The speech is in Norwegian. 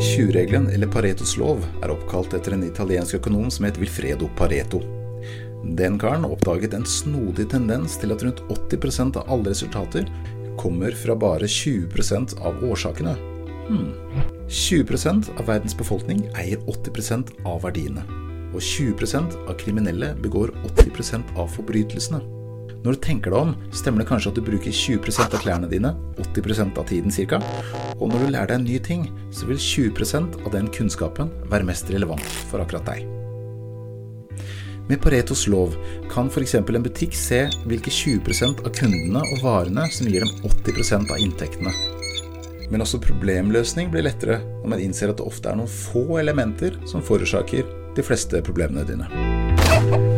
20-regelen, eller Paretos lov, er oppkalt etter en italiensk økonom som het Wilfredo Pareto. Den karen oppdaget en snodig tendens til at rundt 80% av alle resultater kommer fra bare 20% av årsakene. Hmm. 20% av verdens befolkning eier 80% av verdiene. Og 20% av kriminelle begår 80% av forbrytelsene. Når du tenker deg om, stemmer det kanskje at du bruker 20% av klærne dine 80% av tiden ca. Og når du lærer deg en ny ting, så vil 20% av den kunnskapen være mest relevant for akkurat deg. Med Paretos lov kan f.eks. en butikk se hvilke 20% av kundene og varene som gir dem 80% av inntektene. Men også problemløsning blir lettere når man innser at det ofte er noen få elementer som forårsaker de fleste problemene dine.